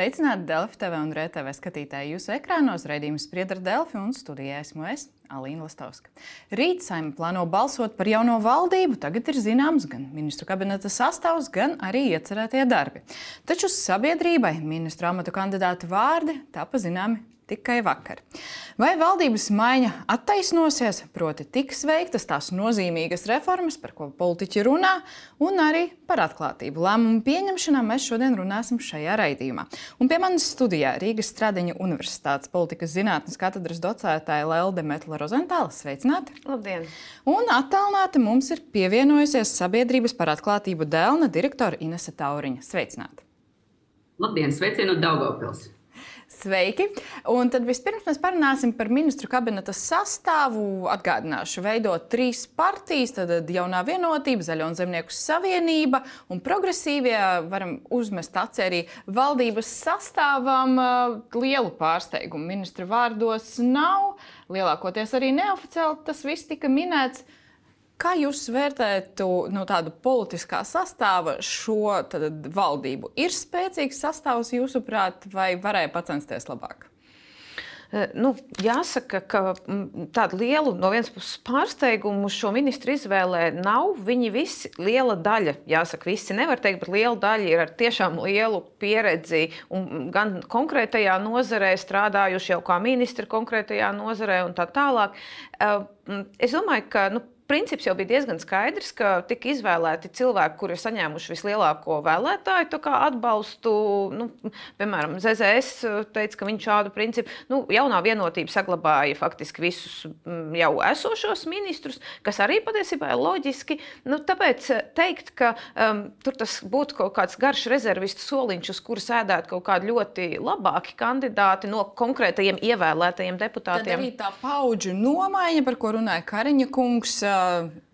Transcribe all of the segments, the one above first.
Sveicināti Delfi TV un RTV skatītāji jūsu ekrānos. Raidījums spriedz ar Delfi un studijā esmu es, Alīna Lastovska. Rīt saima plāno balsot par jauno valdību. Tagad ir zināms gan ministru kabineta sastāvs, gan arī iecerētie darbi. Taču sabiedrībai ministru amatu kandidātu vārdi tapa zināmi tikai vakar. Vai valdības maiņa attaisnosies, proti, tiks veiktas tās nozīmīgas reformas, par ko politiķi runā, un arī par atklātību. Lēmumu pieņemšanā mēs šodien runāsim šajā raidījumā. Un pie manis studijā Rīgas Stradiņa Universitātes politikas zinātnes katedras docētāja Lelde Metla Rozentāla. Sveicināti! Labdien! Un attālināti mums ir pievienojusies sabiedrības par atklātību dēlna direktora Inese Tauriņa. Sveicināti! Labdien, sveicienu Daugavpils! Sveiki! Un tad vispirms mēs parunāsim par ministru kabineta sastāvu. Atgādināšu, veidot trīs partijas, tad jaunā vienotība, Zaļo un Zemnieku savienība un progresīvie. Varam uzmest acī arī valdības sastāvam lielu pārsteigumu. Ministra vārdos nav, lielākoties arī neoficiāli tas viss tika minēts. Kā jūs vērtētu no tādu politiskā sastāva šo tad, valdību? Ir spēcīgs sastāvs, jūsuprāt, vai varēja pacensties labāk? Nu, jāsaka, ka tādu lielu no vienas puses pārsteigumu šo ministru izvēlē nav. Viņi visi, liela daļa, jāsaka, visi nevar teikt, bet liela daļa ir ar tiešām lielu pieredzi un gan konkrētajā nozarē strādājuši jau kā ministri konkrētajā nozarē un tā tālāk. Es domāju, ka nu, princips jau bija diezgan skaidrs, ka tika izvēlēti cilvēki, kuri ir saņēmuši vislielāko vēlētāju atbalstu. Nu, piemēram, ZZS teica, ka viņš šādu principu, nu, jaunā vienotība saglabāja faktiski visus mm, jau esošos ministrus, kas arī patiesībā ir loģiski. Nu, tāpēc teikt, ka um, tur tas būtu kaut kāds garš rezervistu soliņš, uz kura sēdētu kaut kādi ļoti labāki kandidāti no konkrētajiem ievēlētajiem deputātiem. Tad arī tā paudžu nomaiņa, par ko runāja Kariņa kungs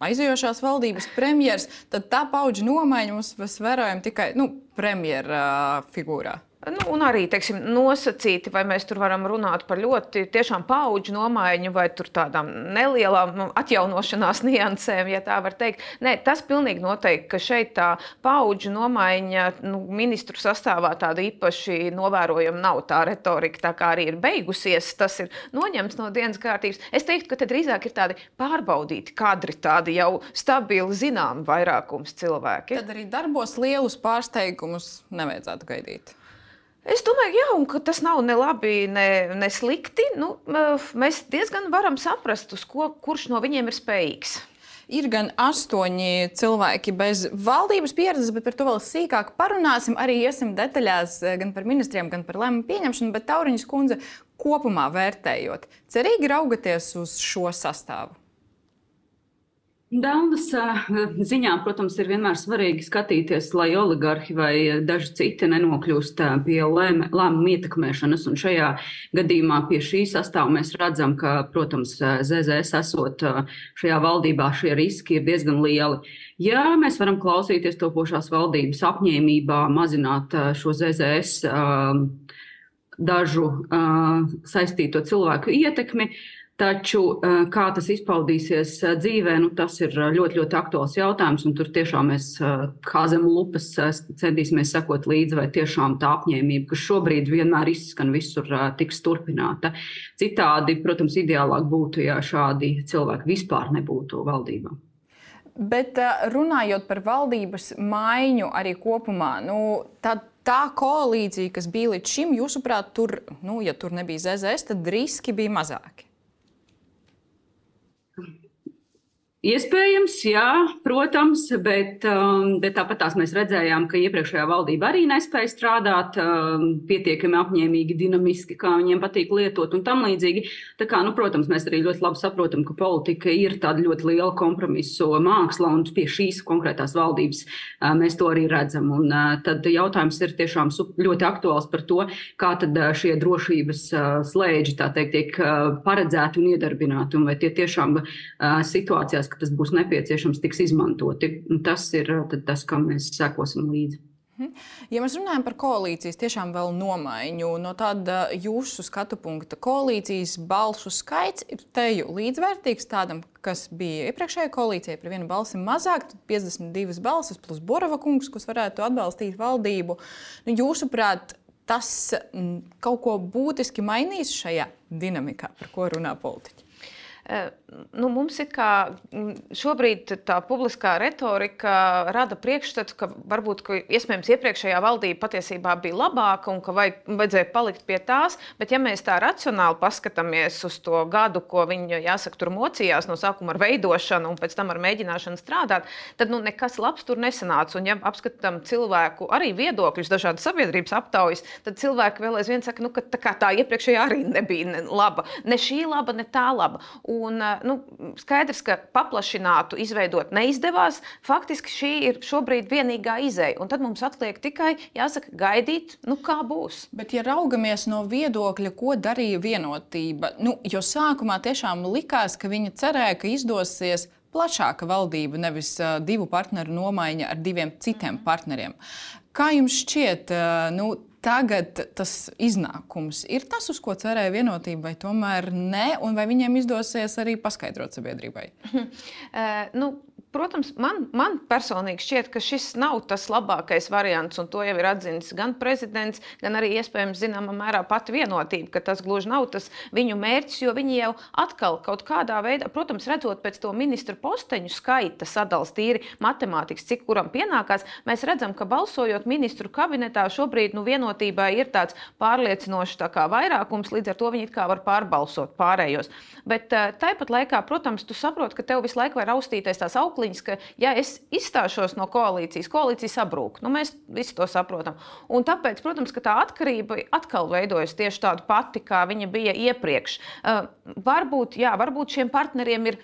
aizejošās valdības premjeras, tad tā paudžu nomaiņa mums vērojama tikai nu, premjera figūrā. Nu, un arī teiksim, nosacīti, vai mēs tur varam runāt par ļoti paudžu nomaiņu vai tādām nelielām nu, atjaunošanās niansēm, ja tā var teikt. Nē, tas pilnīgi noteikti, ka šeit tā paudžu nomaiņa nu, ministru sastāvā tāda īpaši novērojama nav. Tā retorika tā kā arī ir beigusies, tas ir noņemts no dienas kārtības. Es teiktu, ka te drīzāk ir tādi pārbaudīti kadri, tādi jau stabili zināmi vairākums cilvēki. Tad arī darbos lielus pārsteigumus nevajadzētu gaidīt. Es domāju, jā, ka tas nav ne labi, ne, ne slikti. Nu, mēs diezgan varam saprast, ko, kurš no viņiem ir spējīgs. Ir gan astoņi cilvēki bez valdības pieredzes, bet par to vēl sīkāk parunāsim. Arī iesim detaļās gan par ministriem, gan par lēmumu pieņemšanu. Bet Tauriņas kundze kopumā vērtējot, cerīgi raugaties uz šo sastāvu. Daunas ziņā, protams, ir vienmēr svarīgi skatīties, lai oligarhi vai daži citi nenokļūst pie lēmumu ietekmēšanas. Un šajā gadījumā pie šī sastāvā mēs redzam, ka, protams, ZZS esot šajā valdībā, šie riski ir diezgan lieli. Ja mēs varam klausīties topošās valdības apņēmībā mazināt šo ZZS dažu saistīto cilvēku ietekmi, Taču, eh, kā tas izpaudīsies eh, dzīvē, nu, tas ir eh, ļoti, ļoti aktuāls jautājums. Tur tiešām mēs kā zem lupas centīsimies sekot līdzi, vai tiešām tā apņēmība, kas šobrīd vienmēr izskan visur, tiks turpināta. Citādi, protams, ideālāk būtu, ja šādi cilvēki vispār nebūtu valdībā. Bet runājot par valdības maiņu arī kopumā, nu, tad tā koalīcija, kas bija līdz šim, jūsuprāt, tur, nu, ja tur nebija ZZS, tad riski bija mazāki. Iespējams, jā, protams, bet, um, bet tāpat tās mēs redzējām, ka iepriekšējā valdība arī nespēja strādāt um, pietiekami apņēmīgi, dinamiski, kā viņiem patīk lietot un tam līdzīgi. Tā kā, nu, protams, mēs arī ļoti labi saprotam, ka politika ir tāda ļoti liela kompromisu māksla, un pie šīs konkrētās valdības uh, mēs to arī redzam. Un, uh, tad jautājums ir tiešām ļoti aktuāls par to, kā tad uh, šie drošības slēdži, tā teikt, tiek paredzēti un iedarbināti, un vai tie tiešām situācijās, ka tas būs nepieciešams, tiks izmantoti. Tas ir tas, kam mēs sekosim līdzi. Mhm. Ja mēs runājam par koalīcijas tiešām vēl nomaiņu, no tāda jūsu skatu punkta, koalīcijas balsu skaits ir teju līdzvērtīgs tādam, kas bija iepriekšējā koalīcijā, par vienu balsi mazāk, 52 balsis plus Borova kungs, kas varētu atbalstīt valdību. Nu, jūsuprāt, tas kaut ko būtiski mainīs šajā dinamikā, par ko runā politiķi? Nu, mums ir kā šobrīd tā publiskā retorika rada priekšstatu, ka varbūt ka iespējams iepriekšējā valdība patiesībā bija labāka un ka vajag, vajadzēja palikt pie tās. Bet, ja mēs tā racionāli paskatāmies uz to gadu, ko viņi jāsaka, tur mocījās no sākuma ar veidošanu un pēc tam ar mēģināšanu strādāt, tad nu, nekas labs tur nesanāca. Un, ja apskatām cilvēku arī viedokļus, dažādas sabiedrības aptaujas, tad cilvēki vēl aizvien saka, nu, ka tā, tā iepriekšējā arī nebija ne laba. Ne šī laba, ne tā laba. Un, nu, skaidrs, ka paplašinātu, izveidot neizdevās. Faktiski šī ir šobrīd vienīgā izēja. Un tad mums atliek tikai jāsaka, gaidīt, nu, kā būs. Bet, ja raugamies no viedokļa, ko darīja vienotība, nu, jo sākumā tiešām likās, ka viņi cerēja, ka izdosies plašāka valdība, nevis uh, divu partneru nomaiņa ar diviem citiem partneriem. Kā jums šķiet, uh, nu, tagad tas iznākums ir tas, uz ko cerēja vienotība, vai tomēr nē, un vai viņiem izdosies arī paskaidrot sabiedrībai? uh, nu, Protams, man, man personīgi šķiet, ka šis nav tas labākais variants, un to jau ir atzīmis gan prezidents, gan arī iespējams zināmā mērā pati vienotība, ka tas gluži nav tas viņu mērķis, jo viņi jau atkal kaut kādā veidā, protams, redzot pēc to ministru posteņu skaita sadalījuma tīri matemātikas, cik kuram pienākās, mēs redzam, ka balsojot ministru kabinetā šobrīd nu, vienotībai ir tāds pārliecinošs tā vairākums, līdz ar to viņi var pārbalsot pārējos. Bet eh, tāpat laikā, protams, tu saproti, ka tev visu laiku var raustīties tās augļas augliņas, ka, ja es izstāšos no koalīcijas, koalīcija sabrūk. Nu, mēs visi to saprotam. Un tāpēc, protams, tā atkarība atkal veidojas tieši tāda pati, kā viņa bija iepriekš. Uh, varbūt, jā, varbūt šiem partneriem ir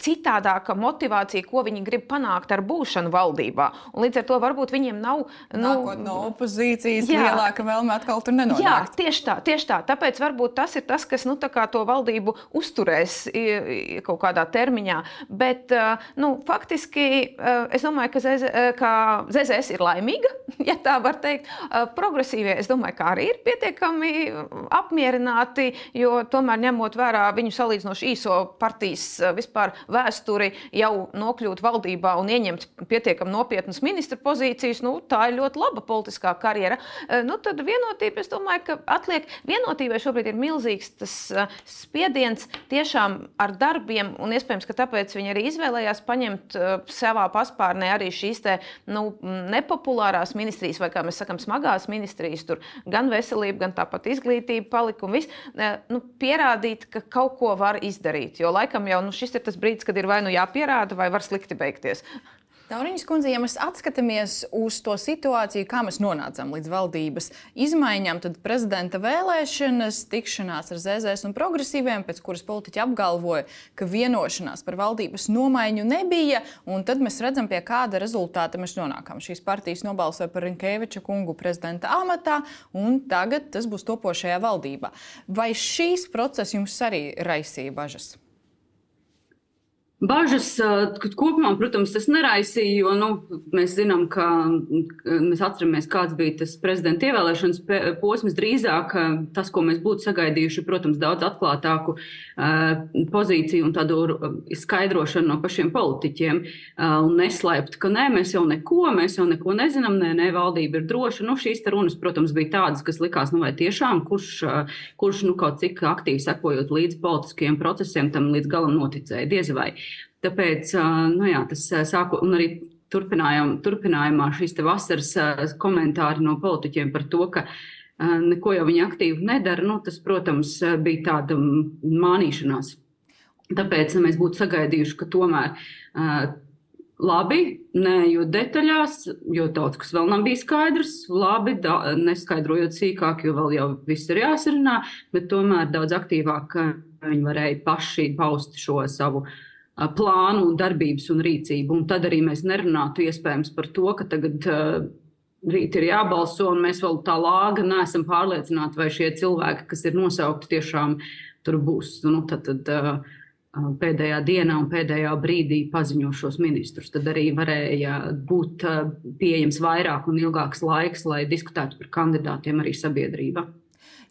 citādāka motivācija, ko viņi grib panākt ar būšanu valdībā. Un līdz ar to varbūt viņiem nav. Nu, Nākot no opozīcijas, jā, lielāka vēlme atkal tur nenonākt. Jā, tieši tā, tieši tā. Tāpēc varbūt tas ir tas, kas nu, to valdību uzturēs kaut kādā termiņā. Bet nu, faktiski es domāju, ka, ZZ, ka ZZS ir laimīga, ja tā var teikt. Progresīvie, es domāju, ka arī ir pietiekami apmierināti, jo tomēr ņemot vērā viņu salīdzinoši īso partijas vispār vēsturi jau nokļūt valdībā un ieņemt pietiekami nopietnas ministra pozīcijas, nu, tā ir ļoti laba politiskā karjera. Eh, nu, tad vienotība, es domāju, ka atliek vienotībai šobrīd ir milzīgs tas eh, spiediens tiešām ar darbiem, un iespējams, ka tāpēc viņi arī izvēlējās paņemt eh, savā paspārnē arī šīs te, nu, nepopulārās ministrijas, vai kā mēs sakām, smagās ministrijas, tur gan veselība, gan tāpat izglītība palika un viss, nu, pierādīt, ka kaut ko var izdarīt. Jo laikam jau nu, šis ir tas brīdis, kad ir vai nu jāpierāda, vai var slikti beigties. Tauriņas kundze, ja mēs atskatāmies uz to situāciju, kā mēs nonācām līdz valdības izmaiņām, tad prezidenta vēlēšanas, tikšanās ar ZZS un progresīviem, pēc kuras politiķi apgalvoja, ka vienošanās par valdības nomaiņu nebija, un tad mēs redzam, pie kāda rezultāta mēs nonākam. Šīs partijas nobalsoja par Rinkēviča kungu prezidenta amatā, un tagad tas būs topošajā valdībā. Vai šīs process jums arī raisīja bažas? Bažas kopumā, protams, tas neraisīja, jo nu, mēs zinām, ka mēs atceramies, kāds bija tas prezidenta ievēlēšanas posms. Drīzāk tas, ko mēs būtu sagaidījuši, protams, daudz atklātāku pozīciju un tādu skaidrošanu no pašiem politiķiem. Un neslēpt, ka nē, mēs jau neko, mēs jau neko nezinām, nē, nē valdība ir droša. Nu, šīs runas, protams, bija tādas, kas likās, nu, vai tiešām kurš, kurš nu, kaut cik aktīvi sekojot līdz politiskiem procesiem, tam līdz galam noticēja. Diez vai. Tāpēc nu jā, tas sāku un arī turpinājumā šīs vasaras komentāri no politiķiem par to, ka neko jau viņi aktīvi nedara, nu, tas, protams, bija tāda mānīšanās. Tāpēc mēs būtu sagaidījuši, ka tomēr labi, neejot detaļās, jo daudz kas vēl nav bijis skaidrs, labi, da, neskaidrojot sīkāk, jo vēl jau viss ir jāsarunā, bet tomēr daudz aktīvāk viņi varēja paši paust šo savu uh, plānu un darbības un rīcību. Un tad arī mēs nerunātu iespējams par to, ka tagad uh, rīt ir jābalso, un mēs vēl tā lāga neesam pārliecināti, vai šie cilvēki, kas ir nosaukti, tiešām tur būs. Nu, tad, tad, uh, pēdējā dienā un pēdējā brīdī paziņošos ministrus. Tad arī varēja būt pieejams vairāk un ilgāks laiks, lai diskutētu par kandidātiem arī sabiedrība.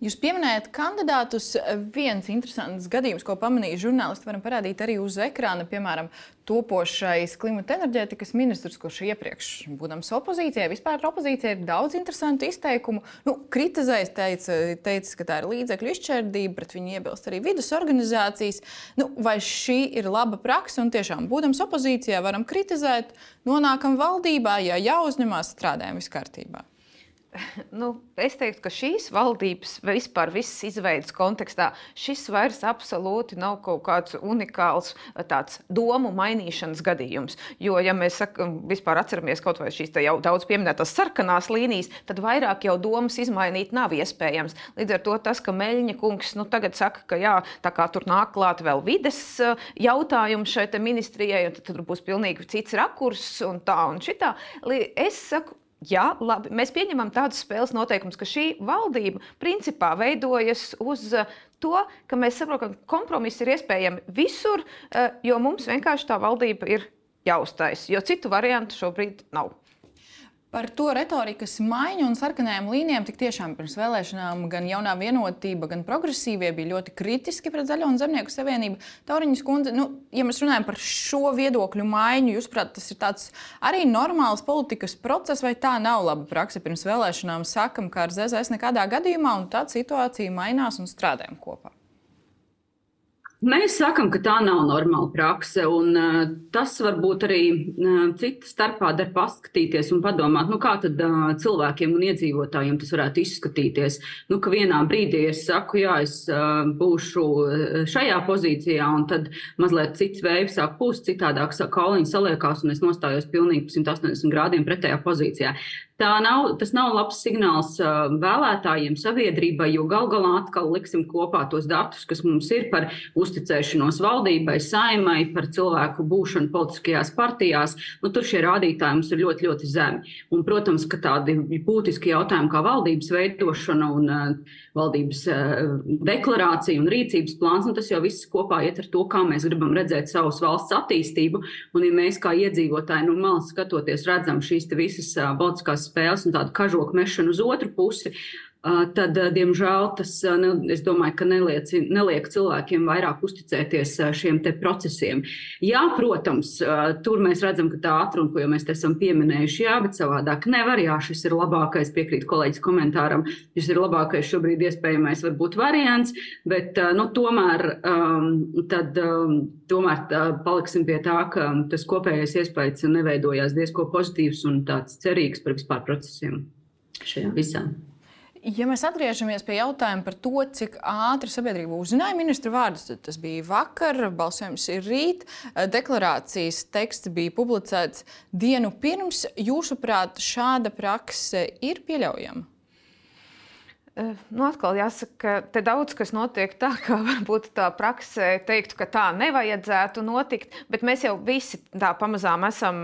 Jūs pieminējat kandidātus. Viens interesants gadījums, ko pamanīja žurnālisti, varam parādīt arī uz ekrāna. Piemēram, topošais klimata enerģētikas ministrs, kurš iepriekš, būdams opozīcijā, vispār opozīcijā ir daudz interesantu izteikumu. Nu, kritizējis, teica, teica, ka tā ir līdzekļu izšķērdība, pret viņu iebilst arī vidus organizācijas. Nu, vai šī ir laba praksa un tiešām, būdams opozīcijā, varam kritizēt, nonākam valdībā, ja jāuzņemās, strādājam viss kārtībā? Nu, es teiktu, ka šīs valdības vispār visas izveidas kontekstā šis vairs absolūti nav kaut kāds unikāls tāds domu mainīšanas gadījums. Jo, ja mēs sakam, vispār atceramies kaut vai šīs jau daudz pieminētās sarkanās līnijas, tad vairāk jau domas izmainīt nav iespējams. Līdz ar to tas, ka Meļņa kungs nu, tagad saka, ka jā, tā kā tur nāk klāt vēl vides jautājums šai ministrijai, tad tur būs pilnīgi cits rakurs un tā un šitā. Es saku, Jā, labi. Mēs pieņemam tādus spēles noteikumus, ka šī valdība principā veidojas uz eh, to, ka mēs saprotam, ka kompromisi ir iespējami visur, eh, jo mums vienkārši tā valdība ir jāuztais, jo citu variantu šobrīd nav. Par to retorikas maiņu un sarkanajām līnijām tik tiešām pirms vēlēšanām gan jaunā vienotība, gan progresīvie bija ļoti kritiski pret Zaļo un Zemnieku savienību. Tauriņas kundze, nu, ja mēs runājam par šo viedokļu maiņu, jūs prāt, tas ir tāds arī normāls politikas process, vai tā nav laba praksa? Pirms vēlēšanām sakam, ka ar ZZS nekādā gadījumā, un tad situācija mainās un strādājam kopā. Mēs sakām, ka tā nav normāla prakse, un uh, tas varbūt arī uh, citu starpā der paskatīties un padomāt, nu, kā tad uh, cilvēkiem un iedzīvotājiem tas varētu izskatīties. Nu, ka vienā brīdī es saku, jā, es uh, būšu šajā pozīcijā, un tad mazliet cits vējs sāk pūst, citādāk kauliņi saliekās, un es nostājos pilnīgi 180 grādiem pretējā pozīcijā. Nav, tas nav labs signāls uh, vēlētājiem, sabiedrībai, jo gal galā atkal liksim kopā tos datus, kas mums ir par uzticēšanos valdībai, saimai, par cilvēku būšanu politiskajās partijās. Nu, tur šie rādītāji mums ir ļoti, ļoti zemi. Un, protams, ka tādi būtiski jautājumi kā valdības veidošana un uh, valdības uh, deklarācija un rīcības plāns, un tas jau viss kopā iet ar to, kā mēs gribam redzēt savas valsts attīstību. Un, ja mēs kā iedzīvotāji no nu, malas skatoties, redzam šīs visas uh, politiskās spēles un tādu kažoku mešanu uz otru pusi, tad, diemžēl, tas domāju, neliec, neliek cilvēkiem vairāk uzticēties šiem procesiem. Jā, protams, tur mēs redzam, ka tā atruna, ko jau mēs esam pieminējuši, jā, bet savādāk nevar. Jā, šis ir labākais, piekrīt kolēģis komentāram, šis ir labākais šobrīd iespējamais varbūt variants, bet nu, tomēr, tad, tomēr paliksim pie tā, ka tas kopējais iespējas neveidojās diezko pozitīvs un tāds cerīgs par vispār procesiem šajā visā. Ja mēs atgriežamies pie jautājuma par to, cik ātri sabiedrība uzzināja ministra vārdus, tad tas bija vakar, balsojums ir rīt, deklarācijas teksts bija publicēts dienu pirms. Jūsuprāt, šāda prakse ir pieļaujama? Eh, nu, atkal jāsaka, ka te daudz kas notiek tā, ka varbūt tā praksē teiktu, ka tā nevajadzētu notikt. Bet mēs jau visi tā pamazām esam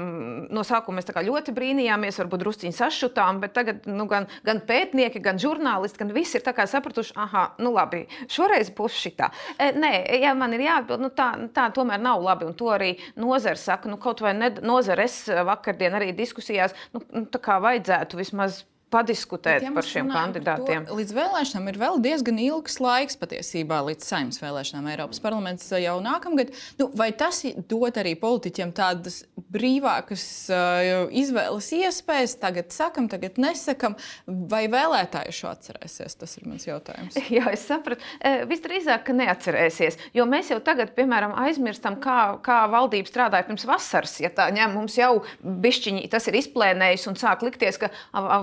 no sākuma ļoti brīnījāmies, varbūt drusciņi sašutām, bet tagad nu, gan, gan pētnieki, gan žurnālisti, gan visi ir sapratuši, ah, nu labi, šoreiz būs šitā. E, nē, ja man ir jāatbild, nu, tā, tā tomēr nav labi. Un to arī nozara saka, nu, kaut vai ne, nozara es vakardien arī diskusijās, nu, nu tā kā vajadzētu vismaz padiskutēt ja par šiem kandidātiem. Par to, līdz vēlēšanām ir vēl diezgan ilgs laiks patiesībā, līdz saimnes vēlēšanām Eiropas parlaments jau nākamgad. Nu, vai tas dod arī politiķiem tādas brīvākas uh, izvēles iespējas? Tagad sakam, tagad nesakam, vai vēlētāji šo atcerēsies? Tas ir mans jautājums. Jā, es sapratu. E, visdrīzāk, ka neatcerēsies, jo mēs jau tagad, piemēram, aizmirstam, kā, kā valdība strādāja pirms vasaras. Ja tā ņem, mums jau bišķiņi tas ir izplēnējis un sāk likties, ka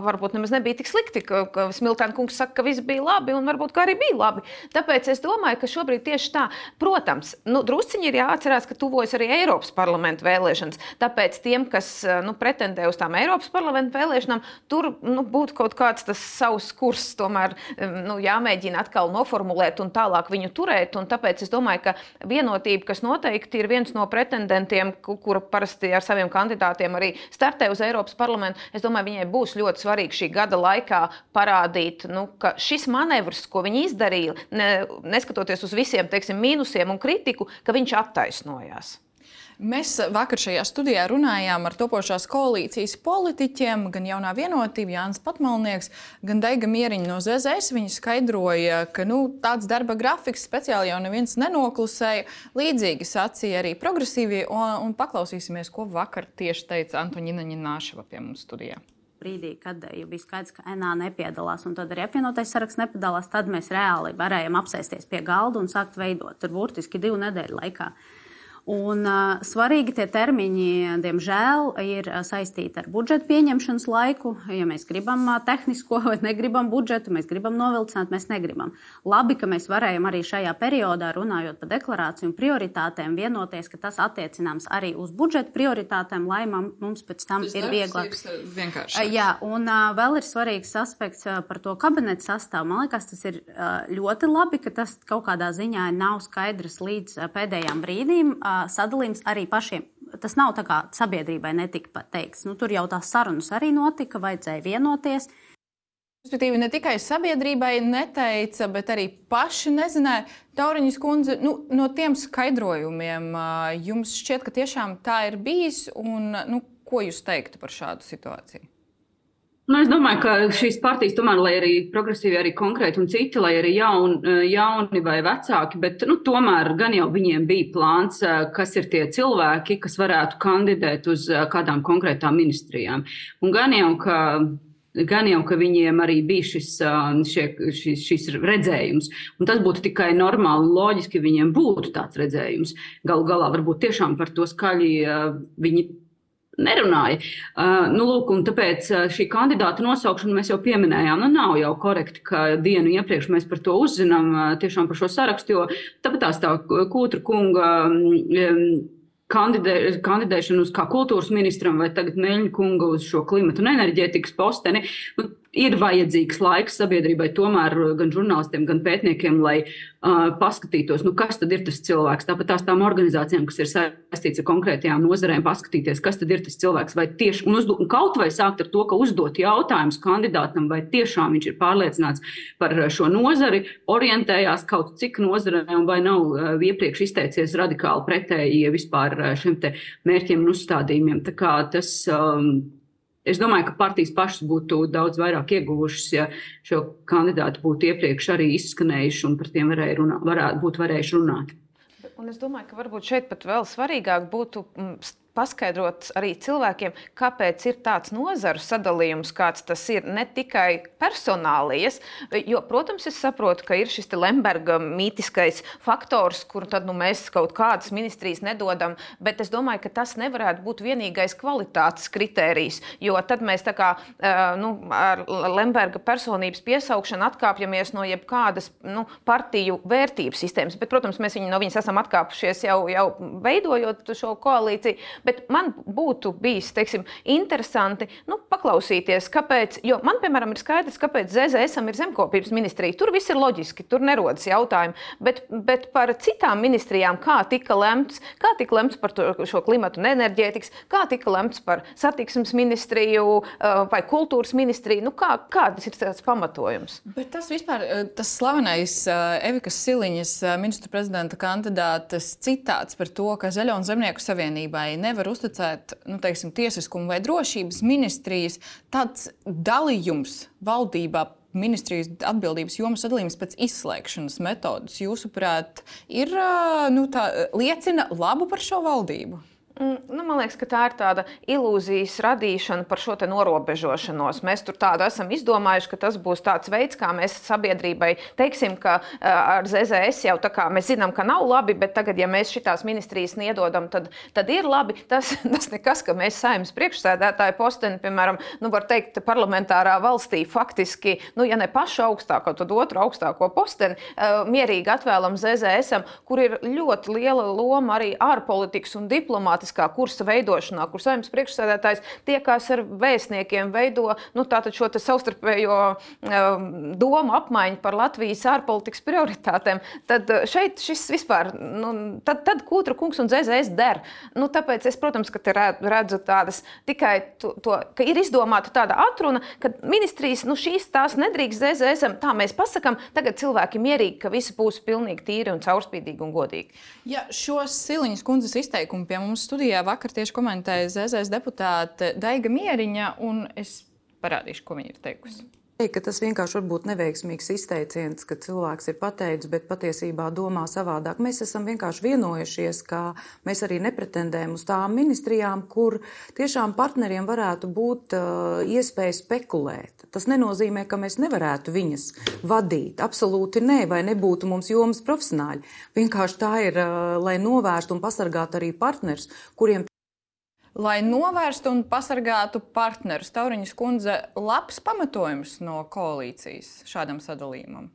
varbūt varbūt nemaz nebija tik slikti, ka, ka Smiltēna kungs saka, ka viss bija labi, un varbūt arī bija labi. Tāpēc es domāju, ka šobrīd tieši tā, protams, nu, drusciņi ir jāatcerās, ka tuvojas arī Eiropas parlamenta vēlēšanas. Tāpēc tiem, kas nu, pretendē uz tām Eiropas parlamenta vēlēšanām, tur nu, būtu kaut kāds savs kurs, tomēr nu, jāmēģina atkal noformulēt un tālāk viņu turēt. Un tāpēc es domāju, ka vienotība, kas noteikti ir viens no pretendentiem, kura parasti ar saviem kandidātiem arī startē uz Eiropas parlamentu, es domāju, viņai būs ļoti svarīgi šī gada laikā parādīt, nu, ka šis manevrs, ko viņi izdarīja, ne, neskatoties uz visiem teiksim, mīnusiem un kritiku, ka viņš attaisnojās. Mēs vakar šajā studijā runājām ar topošās koalīcijas politiķiem, gan jaunā vienotība, Jānis Patmalnieks, gan Daiga Mieriņa no ZZS. Viņi skaidroja, ka nu, tāds darba grafiks speciāli jau neviens nenoklusēja. Līdzīgi sacīja arī progresīvie, un, un paklausīsimies, ko vakar tieši teica Antoņina Nāšava pie mums studijā brīdī, kad jau bija skaidrs, ka NA nepiedalās, un tad arī apvienotais saraksts nepiedalās, tad mēs reāli varējām apsēsties pie galda un sākt veidot. Tur burtiski divu nedēļu laikā. Un, uh, svarīgi tie termiņi, diemžēl, ir saistīti ar budžeta pieņemšanas laiku. Ja mēs gribam uh, tehnisko vai negribam budžetu, mēs gribam novilcināt, mēs negribam. Labi, ka mēs varējām arī šajā periodā, runājot par deklarāciju un prioritātēm, vienoties, ka tas attiecināms arī uz budžeta prioritātēm, lai mums pēc tam tas ir vieglāk. Vienkārši. Jā, un uh, vēl ir svarīgs aspekts uh, par to kabineta sastāvu. Man liekas, tas ir uh, ļoti labi, ka tas kaut kādā ziņā nav skaidrs līdz uh, pēdējām brīdīm. Uh, sadalījums arī pašiem. Tas nav tā kā sabiedrībai netika pateikts. Nu, tur jau tās sarunas arī notika, vajadzēja vienoties. Respektīvi, ne tikai sabiedrībai neteica, bet arī paši nezināja. Tauriņas kundze, nu, no tiem skaidrojumiem jums šķiet, ka tiešām tā ir bijis. Un, nu, ko jūs teiktu par šādu situāciju? Nu, es domāju, ka šīs partijas, tomēr, lai arī progresīvi, arī konkrēti un citi, lai arī jaun, jauni vai vecāki, bet nu, tomēr gan jau viņiem bija plāns, kas ir tie cilvēki, kas varētu kandidēt uz kādām konkrētām ministrijām. Un gan jau, ka gan jau, ka viņiem arī bija šis, šie, šis, šis redzējums. Un tas būtu tikai normāli loģiski, viņiem būtu tāds redzējums. Galu galā varbūt tiešām par to skaļi viņi nerunāja. Uh, nu, lūk, tāpēc uh, šī kandidāta nosaukšana mēs jau pieminējām. Nu, nav jau korekti, ka dienu iepriekš mēs par to uzzinām, uh, tiešām par šo sarakstu, jo tāpat tās tā Kūtra kunga. Um, kandidē, kandidēšanu uz kā kultūras ministram vai tagad Meļņa kunga uz šo klimatu un enerģētikas posteni. Nu, ir vajadzīgs laiks sabiedrībai, tomēr gan žurnālistiem, gan pētniekiem, lai uh, paskatītos, nu, kas tad ir tas cilvēks. Tāpat tās tām organizācijām, kas ir saistītas ar konkrētajām nozarēm, paskatīties, kas tad ir tas cilvēks. Vai tieši, un, uzdo, un kaut vai sākt ar to, ka uzdot jautājumus kandidātam, vai tiešām viņš ir pārliecināts par šo nozari, orientējās kaut cik nozarē, vai nav uh, iepriekš izteicies radikāli pretēji vispār šiem mērķiem un uzstādījumiem. Tā kā tas um, Es domāju, ka partijas pašas būtu daudz vairāk ieguvušas, ja šo kandidātu būtu iepriekš arī izskanējuši un par tiem varēja runāt, varētu būt varējuši runāt. Un es domāju, ka varbūt šeit pat vēl svarīgāk būtu mm, paskaidrot arī cilvēkiem, kāpēc ir tāds nozaru sadalījums, kāds tas ir ne tikai personālijas. Jo, protams, es saprotu, ka ir šis Lemberga mītiskais faktors, kur tad, nu, mēs kaut kādas ministrijas nedodam, bet es domāju, ka tas nevarētu būt vienīgais kvalitātes kritērijs. Jo tad mēs kā, nu, ar Lemberga personības piesaukšanu atkāpjamies no jebkādas nu, partiju vērtību sistēmas. Bet, protams, mēs viņu, no viņas esam atkāpušies jau, jau veidojot šo koalīciju. Bet man būtu bijis teiksim, interesanti nu, paklausīties, kāpēc. Jo man, piemēram, ir skaidrs, kāpēc ZZSam ir zemkopības ministrija. Tur viss ir loģiski, tur nerodas jautājumi. Bet, bet par citām ministrijām, kā tika lemts, kā tika lemts par to, šo klimatu un enerģētikas, kā tika lemts par satiksmes ministriju uh, vai kultūras ministriju, nu, kā, kādas ir tāds pamatojums? Bet tas vispār, uh, tas slavenais uh, Evikas Siliņas ministra prezidenta kandidātes citāts par to, ka Zaļo un Zemnieku savienībai nevar nevar uzticēt nu, teiksim, tiesiskumu vai drošības ministrijas, tāds dalījums valdībā ministrijas atbildības jomas sadalījums pēc izslēgšanas metodas, jūsuprāt, ir, nu, tā, liecina labu par šo valdību? Mm, nu, man liekas, ka tā ir tāda ilūzijas radīšana par šo norobežošanos. Mēs tur tādu esam izdomājuši, ka tas būs tāds veids, kā mēs sabiedrībai teiksim, ka ar ZZS jau tā kā mēs zinām, ka nav labi, bet tagad, ja mēs šitās ministrijas niedodam, tad, tad ir labi. Tas, tas nekas, ka mēs saimnes priekšsēdētāju posteni, piemēram, nu, var teikt, parlamentārā valstī faktiski, nu, ja ne pašu augstāko, tad otru augstāko posteni mierīgi atvēlam ZZS, kur ir ļoti liela loma arī ārpolitikas un diplomātijas diplomātiskā kursa veidošanā, kur saimnes priekšsēdētājs tiekās ar vēstniekiem, veido nu, šo savstarpējo um, domu apmaiņu par Latvijas ārpolitikas prioritātēm, tad uh, šeit šis vispār, nu, tad, tad Kūtra kungs un ZZS der. Nu, tāpēc es, protams, ka redzu tādas tikai to, to, ka ir izdomāta tāda atruna, ka ministrijas nu, šīs tās nedrīkst ZZS, tā mēs pasakām, tagad cilvēki mierīgi, ka viss būs pilnīgi tīri un caurspīdīgi un godīgi. Ja šo Siliņas kundzes izteikumu pie mums studijā vakar tieši komentēja ZZS deputāte Daiga Mieriņa, un es parādīšu, ko viņa ir teikusi. Ka tas vienkārši var būt neveiksmīgs izteiciens, ka cilvēks ir pateicis, bet patiesībā domā savādāk. Mēs esam vienkārši vienojušies, ka mēs arī nepretendējam uz tām ministrijām, kur tiešām partneriem varētu būt uh, iespēja spekulēt. Tas nenozīmē, ka mēs nevarētu viņas vadīt. Absolūti nē, vai nebūtu mums jomas profesionāļi. Vienkārši tā ir, uh, lai novērstu un pasargātu arī partners, kuriem lai novērstu un pasargātu partnerus. Tauriņas kundze, labs pamatojums no koalīcijas šādam sadalījumam.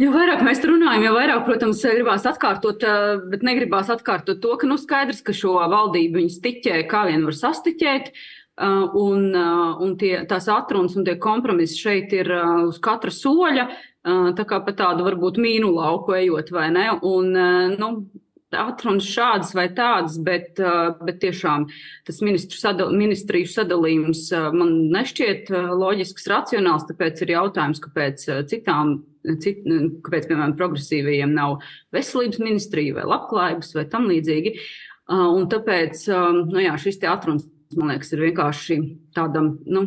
Jo vairāk mēs runājam, jo vairāk, protams, gribās atkārtot, eh, bet negribās atkārtot to, ka nu, skaidrs, ka šo valdību viņi stiķē, kā vien var sastiķēt. Eh, un, eh, un tie, tās atrunas un tie kompromisi šeit ir uz katra soļa, tā kā pa tādu varbūt mīnu lauku ejot, vai ne? Un, nu, atrunas šādas vai tādas, bet, uh, bet tiešām tas sadal, ministriju sadalījums uh, man nešķiet uh, loģisks, racionāls. Tāpēc ir jautājums, kāpēc citām, cit, kāpēc, piemēram, progresīvajiem nav veselības ministrija vai labklājības vai tam līdzīgi. Un tāpēc nu jā, šis atrunas, man liekas, ir vienkārši tādam. Nu,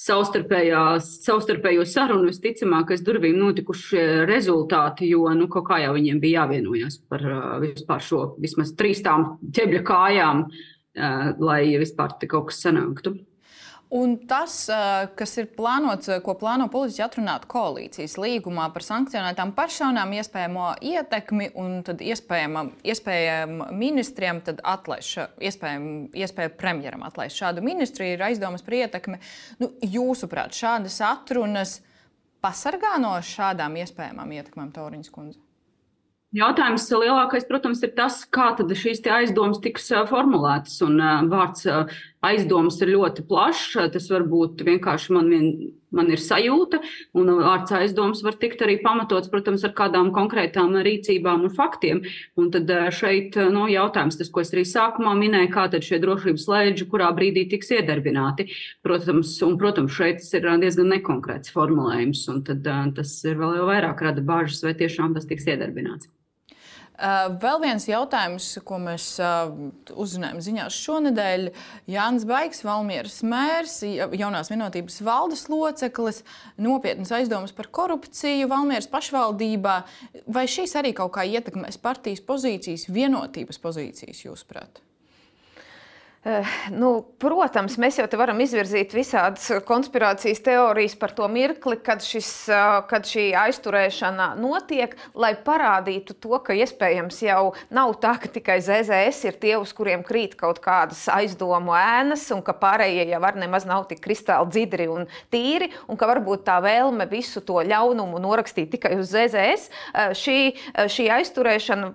savstarpējo sarunu, visticamāk, aiz durvīm notikušie rezultāti, jo nu, kaut kā jau viņiem bija jāvienojas par vispār šo vismaz trīs tām ķebļa kājām, lai vispār kaut kas sanāktu. Un tas, kas ir plānots, ko plāno politiķi atrunāt koalīcijas līgumā par sankcionētām personām, iespējamo ietekmi un iespējama, iespējama ministriem iespējama, iespēja premjeram atlaist šādu ministru, ir aizdomas par ietekmi. Nu, jūsuprāt, šādas atrunas pasargā no šādām iespējamām ietekmēm Tauriņas kundze? Jautājums lielākais, protams, ir tas, kā šīs aizdomas tiks formulētas. Un vārds aizdomas ir ļoti plašs. Tas var būt vienkārši man, vien, man ir sajūta, un vārds aizdomas var tikt arī pamatots, protams, ar kādām konkrētām rīcībām un faktiem. Un tad šeit nu, jautājums, tas, ko es arī sākumā minēju, kā tad šie drošības lēģi, kurā brīdī tiks iedarbināti. Protams, un, protams šeit ir diezgan nekonkrēts formulējums, un tad tas ir vēl vairāk rada bāžas, vai tiešām tas tiks iedarbināts. Uh, vēl viens jautājums, ko mēs uh, uzzinājām ziņās šonadēļ. Jānis Baigs, Valmieras mērs, jaunās vienotības valdes loceklis, nopietnas aizdomas par korupciju Valmieras pašvaldībā. Vai šīs arī kaut kā ietekmēs partijas pozīcijas, vienotības pozīcijas, jūsuprāt? Uh, nu, protams, mēs jau te varam izvirzīt visādas konspirācijas teorijas par to mirkli, kad, šis, uh, kad šī aizturēšana notiek, lai parādītu to, ka iespējams jau nav tā, ka tikai ZZS ir tie, uz kuriem krīt kaut kādas aizdomu ēnas, un ka pārējie jau var nemaz nav tik kristāli dzidri un tīri, un ka varbūt tā vēlme visu to ļaunumu norakstīt tikai uz ZZS. Uh, šī, šī aizturēšana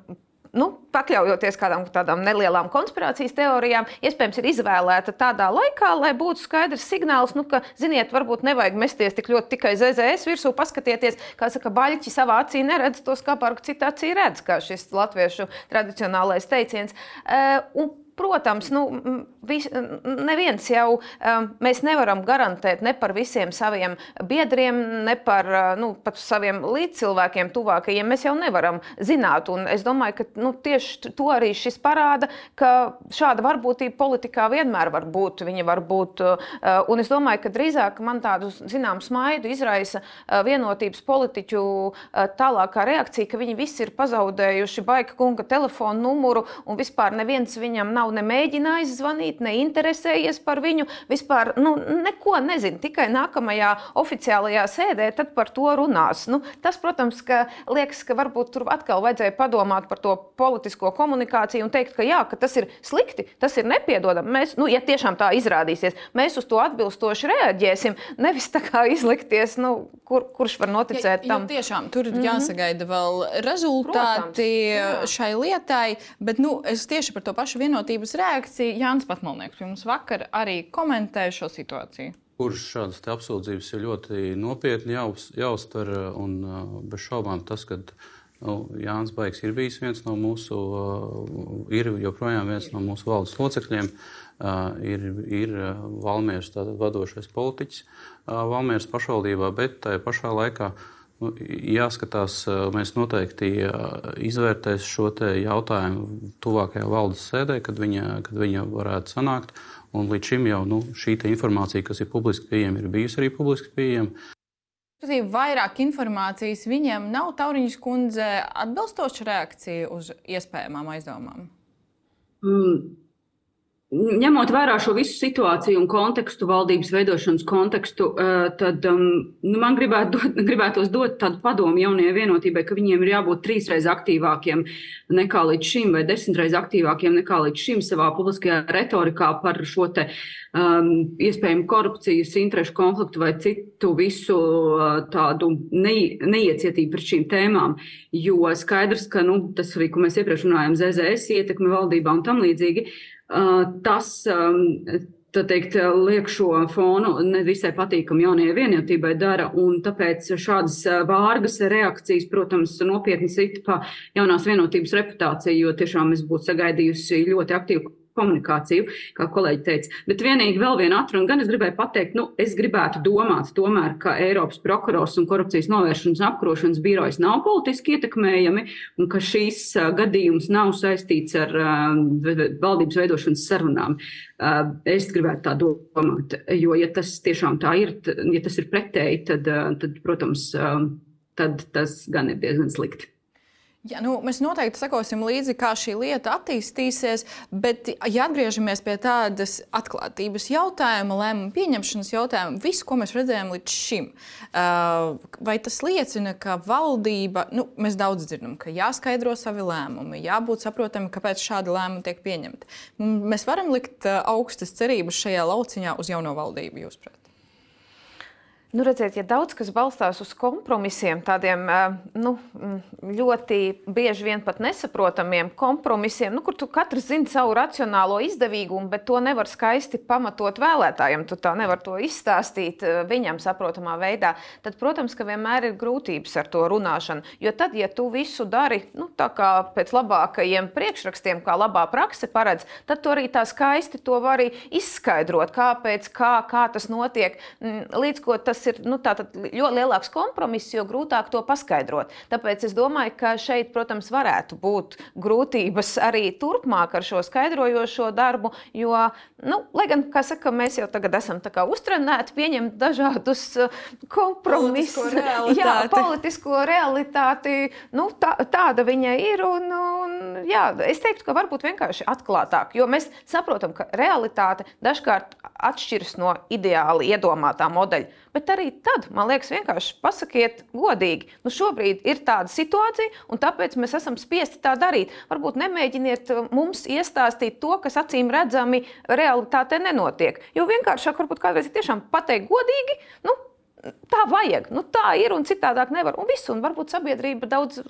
nu, pakļaujoties kādām tādām nelielām konspirācijas teorijām, iespējams, ir izvēlēta tādā laikā, lai būtu skaidrs signāls, nu, ka, ziniet, varbūt nevajag mesties tik ļoti tikai ZZS virsū, paskatieties, kā saka, baļķi savā acī neredz to skāpārku, citā acī redz, kā šis latviešu tradicionālais teiciens. Uh, Protams, nu, vis, neviens jau um, mēs nevaram garantēt ne par visiem saviem biedriem, ne par nu, saviem līdzcilvēkiem, tuvākajiem. Mēs jau nevaram zināt. Un es domāju, ka nu, tieši to arī šis parāda, ka šāda varbūtība politikā vienmēr var būt. Viņa var būt, uh, un es domāju, ka drīzāk man tādu zināmu smaidu izraisa uh, vienotības politiķu uh, tālākā reakcija, ka viņi visi ir pazaudējuši baika kunga telefonu numuru un vispār neviens viņam nav nav ne mēģinājis zvanīt, ne interesējies par viņu. Vispār nu, neko nezinu. Tikai nākamajā oficiālajā sēdē par to runās. Nu, tas, protams, ka liekas, ka varbūt tur atkal vajadzēja padomāt par to politisko komunikāciju un teikt, ka jā, ka tas ir slikti, tas ir nepiedodami. Mēs, nu, ja tiešām tā izrādīsies, mēs uz to atbilstoši reaģēsim. Nevis tā kā izlikties, nu, kur, kurš var noticēt ja, tam. Tiešām tur ir mm -hmm. jāsagaida vēl rezultāti Protams, šai lietai, bet nu, es tieši par to pašu vienotību sabiedrības reakcija. Jānis Patmalnieks jums vakar arī komentēja šo situāciju. Kurš šādas apsūdzības ir ļoti nopietni jāuz, jāuztver, un bez šaubām tas, ka nu, Jānis Baigs ir bijis viens no mūsu, ir joprojām viens no mūsu valdes locekļiem, ir, ir Valmieras vadošais politiķis Valmieras pašvaldībā, bet tajā pašā laikā Nu, jāskatās, mēs noteikti izvērtēsim šo jautājumu tuvākajā valdes sēdē, kad viņa, kad viņa varētu sanākt. Un līdz šim jau nu, šī informācija, kas ir publiski pieejama, ir bijusi arī publiski pieejama. Vairāk informācijas viņiem nav Tauriņas kundze atbilstoša reakcija uz iespējamām aizdomām. Mm. Ņemot vērā šo visu situāciju un kontekstu, valdības veidošanas kontekstu, eh, tad um, nu, man gribētu dot, gribētos dot tādu padomu jaunajai vienotībai, ka viņiem ir jābūt trīsreiz aktīvākiem nekā līdz šim, vai desmitreiz aktīvākiem nekā līdz šim savā publiskajā retorikā par šo te um, iespējamu korupcijas, interešu konfliktu vai citu visu uh, tādu ne, neiecietību pret šīm tēmām. Jo skaidrs, ka nu, tas arī, ko mēs iepriekš runājām, ZZS ietekme valdībā un tam līdzīgi. Uh, Tas teikt, liek šo fonu nevisai patīkamu jaunajai vienotībai dara, tāpēc šādas vārgas reakcijas, protams, nopietni sit pa jaunās vienotības reputāciju, jo tiešām es būtu sagaidījusi ļoti aktīvu komunikāciju, kā kolēģi teica. Bet vienīgi vēl viena atruna, gan es gribēju pateikt, nu, es gribētu domāt tomēr, ka Eiropas prokurors un korupcijas novēršanas un apkarošanas birojas nav politiski ietekmējami un ka šīs gadījums nav saistīts ar valdības veidošanas sarunām. Es gribētu tā domāt, jo, ja tas tiešām tā ir, ja tas ir pretēji, tad, tad protams, tad tas gan ir diezgan slikti. Ja, nu, mēs noteikti sekosim līdzi, kā šī lieta attīstīsies, bet, ja atgriežamies pie tādas atklātības jautājuma, lēmumu pieņemšanas jautājuma, visu, ko mēs redzējām līdz šim, vai tas liecina, ka valdība, nu, mēs daudz dzirdam, ka jāskaidro savi lēmumi, jābūt saprotamam, kāpēc šādi lēmumi tiek pieņemti. Mēs varam likt augstas cerības šajā lauciņā uz jauno valdību, jūsuprāt? Nu, redziet, ja daudz kas balstās uz kompromisiem, tādiem nu, ļoti bieži vien pat nesaprotamiem kompromisiem, nu, kur tu katrs zini savu racionālo izdevīgumu, bet to nevar skaisti pamatot vēlētājiem. Tu tā nevar to izstāstīt viņam saprotamā veidā. Tad, protams, ka vienmēr ir grūtības ar to runāšanu. Jo tad, ja tu visu dari nu, pēc labākajiem priekšrakstiem, kā labā prakse paredz, tad tu arī tā skaisti to vari izskaidrot, kāpēc, kā, kā tas notiek. Līdz ko tas ir nu, ļoti lielāks kompromiss, jo grūtāk to paskaidrot. Tāpēc es domāju, ka šeit, protams, varētu būt grūtības arī turpmāk ar šo skaidrojošo darbu. Jo, nu, lai gan, kā saka, mēs jau tagad esam uztrenēti pieņemt dažādus uh, kompromisus, politisko realitāti. Jā, politisko realitāti nu, tā, tāda viņa ir. Un, un, jā, es teiktu, ka varbūt vienkārši atklātāk, jo mēs saprotam, ka realitāte dažkārt atšķiras no ideāli iedomātā modeļa. Bet arī tad, man liekas, vienkārši pasakiet godīgi, nu šobrīd ir tāda situācija, un tāpēc mēs esam spiesti tā darīt. Varbūt nemēģiniet uh, mums iestāstīt to, kas acīm redzami realitātē nenotiek. Jo vienkāršāk varbūt kādreiz ir tiešām pateikt godīgi, nu, tā vajag, nu, tā ir un citādāk nevar. Un viss, un varbūt sabiedrība daudz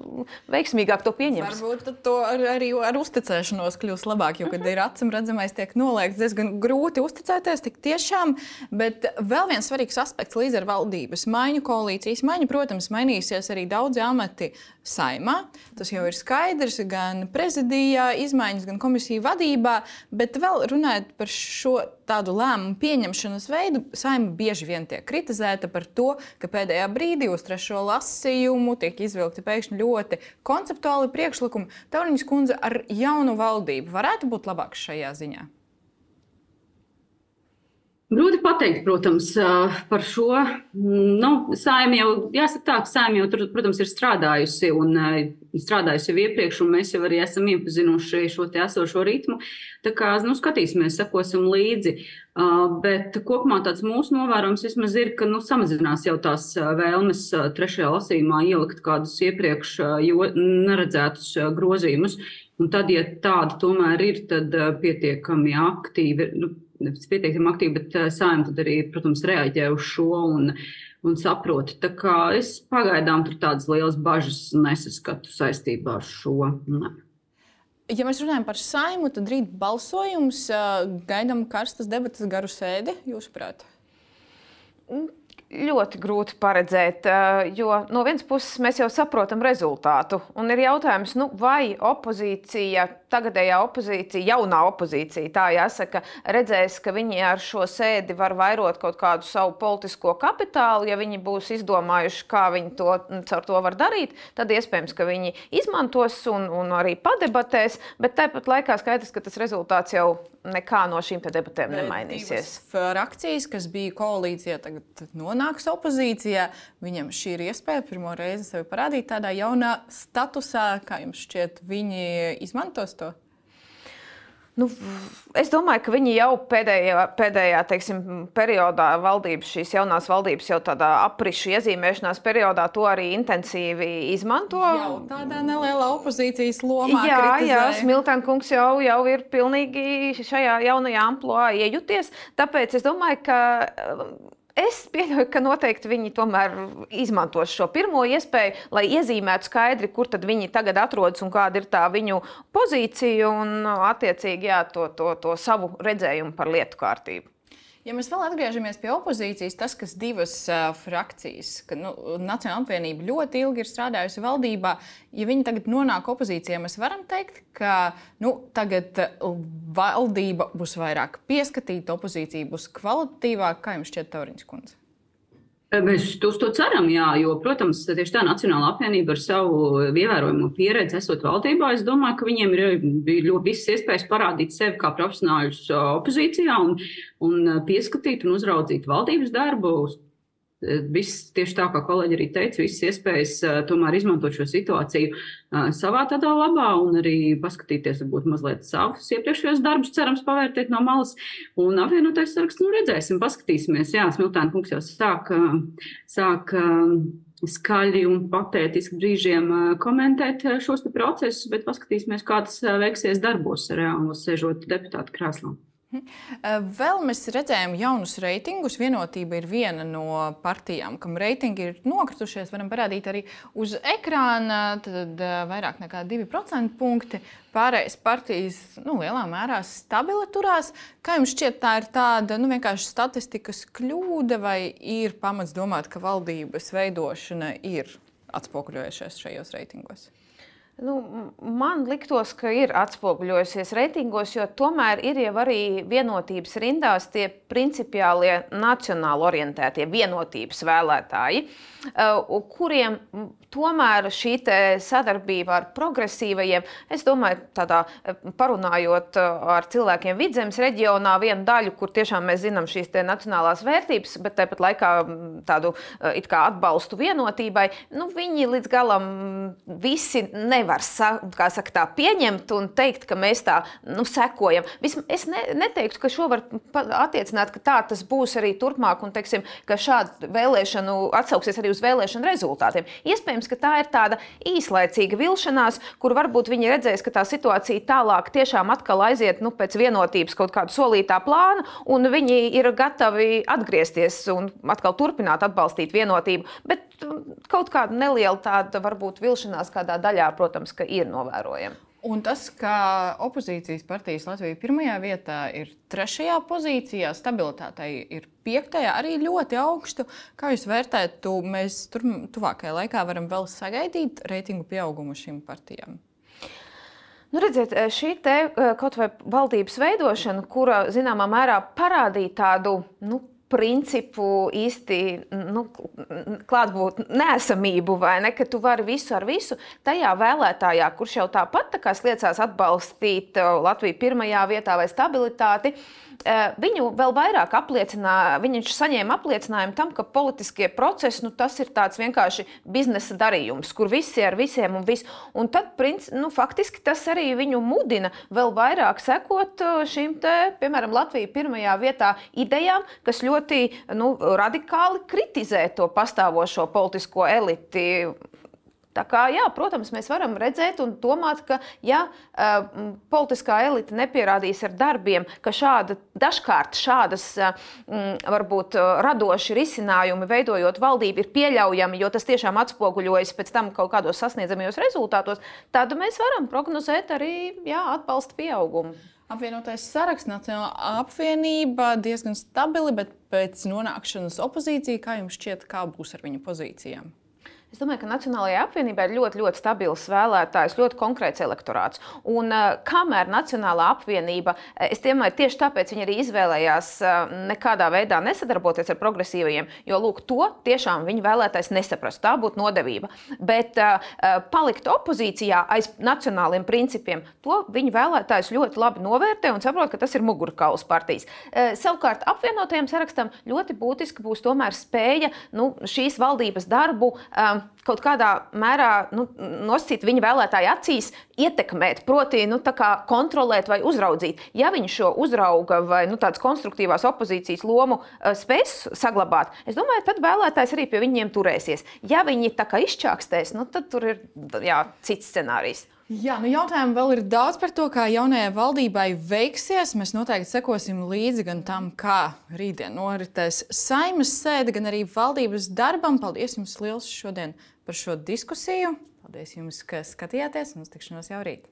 veiksmīgāk to pieņems. Varbūt to ar, arī ar uzticēšanos kļūs labāk, jo, kad uh -huh. ir acīm redzamais, tiek noliegts diezgan grūti uzticēties tik tiešām. Bet vēl viens svarīgs aspekts līdz ar valdības maiņu, koalīcijas maiņu, protams, mainīsies arī daudzi amati saimā. Tas jau ir skaidrs, gan prezidijā, izmaiņas, gan komisiju vadībā. Bet vēl runājot par šo tādu lēmumu pieņemšanas veidu, saima bieži vien tiek kritizēta par to, ka pēdējā brīdī uz trešo lasījumu tiek izvilkti pēkšņi ļoti konceptuāli priekšlikumi. Tauriņas kundze ar jaunu valdību varētu būt labāks šajā ziņā. Grūti pateikt, protams, par šo. Nu, Sājumi jau, jāsaka tā, ka sājumi jau tur, protams, ir strādājusi un strādājusi jau iepriekš, un mēs jau arī esam iepazinuši šo te esošo ritmu. Tā kā, nu, skatīsimies, sekosim līdzi. Bet kopumā tāds mūsu novērojums vismaz ir, ka, nu, samazinās jau tās vēlmes trešajā lasījumā ielikt kādus iepriekš neredzētus grozījumus. Un tad, ja tāda tomēr ir, tad pietiekami aktīvi. Nu, pietiekami aktīvi, bet uh, saimta arī, protams, reaģē uz šo un, un saprot. Tā kā es pagaidām tur tādas lielas bažas nesaskatu saistībā ar šo. Ne. Ja mēs runājam par saimu, tad rīt balsojums gaidām karstas debatas garu sēdi, jūsuprāt? Ļoti grūti paredzēt, jo no vienas puses mēs jau saprotam rezultātu. Un ir jautājums, nu, vai opozīcija tagadējā opozīcija, jaunā opozīcija, tā jāsaka, redzēs, ka viņi ar šo sēdi var vairot kaut kādu savu politisko kapitālu, ja viņi būs izdomājuši, kā viņi to, caur to var darīt, tad iespējams, ka viņi izmantos un, un arī padebatēs, bet tāpat laikā skaidrs, ka tas rezultāts jau nekā no šīm debatēm nemainīsies. Frakcijas, kas bija koalīcijā, tagad nonāks opozīcijā. Viņam šī ir iespēja pirmo reizi sevi parādīt tādā jaunā statusā, kā jums šķiet, viņi izmantos to? Nu, es domāju, ka viņi jau pēdējā, pēdējā teiksim, periodā, valdības, šīs jaunās valdības jau tādā aprišu iezīmēšanās periodā, to arī intensīvi izmanto. Jau tādā nelielā opozīcijas lomā. Jā, kritizēja. jā Smiltēna kungs jau, jau ir pilnīgi šajā jaunajā amplitūnā iejuties. Tāpēc es domāju, ka Es pieņemu, ka noteikti viņi tomēr izmantos šo pirmo iespēju, lai iezīmētu skaidri, kur viņi tagad atrodas un kāda ir tā viņu pozīcija un, attiecīgi, jā, to, to, to savu redzējumu par lietu kārtību. Ja mēs vēl atgriežamies pie opozīcijas, tas, kas divas uh, frakcijas, ka nu, Nacionāla apvienība ļoti ilgi ir strādājusi valdībā, ja viņi tagad nonāk opozīcijā, mēs varam teikt, ka nu, tagad valdība būs vairāk pieskatīta, opozīcija būs kvalitatīvāka. Kā jums šķiet, Tauriņš kundze? Mēs uz to ceram, jā, jo, protams, tieši tā Nacionāla apvienība ar savu ievērojamo pieredzi, esot valdībā, es domāju, ka viņiem ir ļoti visas iespējas parādīt sevi kā profesionāļus opozīcijā un, un pieskatīt un uzraudzīt valdības darbu, Viss tieši tā, kā kolēģi arī teica, visas iespējas uh, tomēr izmantot šo situāciju uh, savā tādā labā un arī paskatīties, varbūt mazliet savus iepriekšējos darbus, cerams, pavērtēt no malas. Un apvienotais saraksts, nu redzēsim, paskatīsimies. Jā, Smiltēna kungs jau sāk, sāk skaļi un patētiski brīžiem komentēt šos procesus, bet paskatīsimies, kā tas veiksies darbos reāli, sēžot deputātu krēslā. Eh, vēl mēs redzējām jaunus reitingus. Vienotība ir viena no partijām, kam reitingi ir nokritušies. Varam parādīt arī uz ekrāna. Tad eh, vairāk nekā 2% punkti. Pārējais partijas nu, lielā mērā stabili turās. Kā jums šķiet, tā ir tāda nu, vienkārši statistikas kļūda, vai ir pamats domāt, ka valdības veidošana ir atspoguļojušies šajos reitingos? Nu, man liktos, ka ir atspoguļojusies reitingos, jo tomēr ir jau arī vienotības rindās tie principiālie nacionāli orientētie vienotības vēlētāji, uh, kuriem tomēr šī sadarbība ar progresīvajiem, es domāju, tādā uh, parunājot uh, ar cilvēkiem vidzemes reģionā, vienu daļu, kur tiešām mēs zinām šīs nacionālās vērtības, bet tāpat laikā tādu atbalstu vienotībai, nu, viņi līdz galam visi nevar nevar saka, tā, pieņemt un teikt, ka mēs tā nu, sekojam. Vism, es ne, neteiktu, ka šo var attiecināt, ka tā tas būs arī turpmāk, un teiksim, ka šāda vēlēšana atsauksies arī uz vēlēšanu rezultātiem. Iespējams, ka tā ir tāda īslaicīga vilšanās, kur varbūt viņi redzēs, ka tā situācija tālāk tiešām atkal aiziet nu, pēc vienotības kaut kāda solītā plāna, un viņi ir gatavi atgriezties un atkal turpināt atbalstīt vienotību. Bet kaut kāda neliela tāda varbūt vilšanās kādā daļā, protams, ka ir novērojama. Un tas, ka opozīcijas partijas Latvija pirmajā vietā ir trešajā pozīcijā, stabilitātei ir piektajā, arī ļoti augstu. Kā jūs vērtējat, mēs tur tuvākajā laikā varam vēl sagaidīt reitingu pieaugumu šīm partijām? Nu, redziet, šī te, kaut vai valdības veidošana, kura zināmā mērā parādīja tādu nu, principu īsti nu, klātbūt nesamību, vai ne, ka tu vari visu ar visu. Tajā vēlētājā, kurš jau tāpat tā kā sliecās atbalstīt uh, Latviju pirmajā vietā vai stabilitāti, viņu vēl vairāk apliecināja, viņš saņēma apliecinājumu tam, ka politiskie procesi nu, tas ir tāds vienkārši biznesa darījums, kur visi ar visiem un viss. Un tad, princ, nu, faktiski, tas arī viņu mudina vēl vairāk sekot eh, šīm, te, piemēram, Latvijas pirmajā vietā idejām, kas ļoti nu, radikāli kritizē to pastāvošo politisko eliti Tā kā, jā, protams, mēs varam redzēt un domāt, ka, ja uh, politiskā elite nepierādīs ar darbiem, ka šāda, dažkārt šādas uh, varbūt uh, radoši risinājumi, veidojot valdību, ir pieļaujami, jo tas tiešām atspoguļojas pēc tam kaut kādos sasniedzamajos rezultātos, tad mēs varam prognozēt arī jā, atbalsta pieaugumu. Apvienotais saraksts, Nacionālā apvienība diezgan stabili, bet pēc nonākšanas opozīcijā, kā jums šķiet, kā būs ar viņu pozīcijām? Es domāju, ka Nacionālajai apvienībai ir ļoti, ļoti stabils vēlētājs, ļoti konkrēts elektorāts. Un uh, kamēr Nacionālā apvienība, es domāju, tieši tāpēc viņi arī izvēlējās uh, nekādā veidā nesadarboties ar progresīvajiem, jo lūk, to tiešām viņa vēlētājs nesaprast. Tā būtu nodevība. Bet palikt opozīcijā aiz nacionāliem principiem, to viņa vēlētājs ļoti labi novērtē un saprot, ka tas ir mugurkauls partijas. Savukārt apvienotajam sarakstam ļoti būtiski būs tomēr spēja nu, šīs valdības darbu. Um, kaut kādā mērā nu, nosacīt viņa vēlētāju acīs, ietekmēt, proti, nu, kontrolēt vai uzraudzīt. Ja viņš šo uzrauga vai nu, tādas konstruktīvās opozīcijas lomu uh, spēs saglabāt, es domāju, tad vēlētājs arī pie viņiem turēsies. Ja viņi tā kā izčākstēs, nu, tad tur ir jā, cits scenārijs. Jā, nu jautājumu vēl ir daudz par to, kā jaunajai valdībai veiksies. Mēs noteikti sekosim līdzi gan tam, kā rītdien noritēs saimas sēde, gan arī valdības darbam. Paldies jums liels šodien par šo diskusiju. Paldies jums, ka skatījāties un uz tikšanos jau rīt.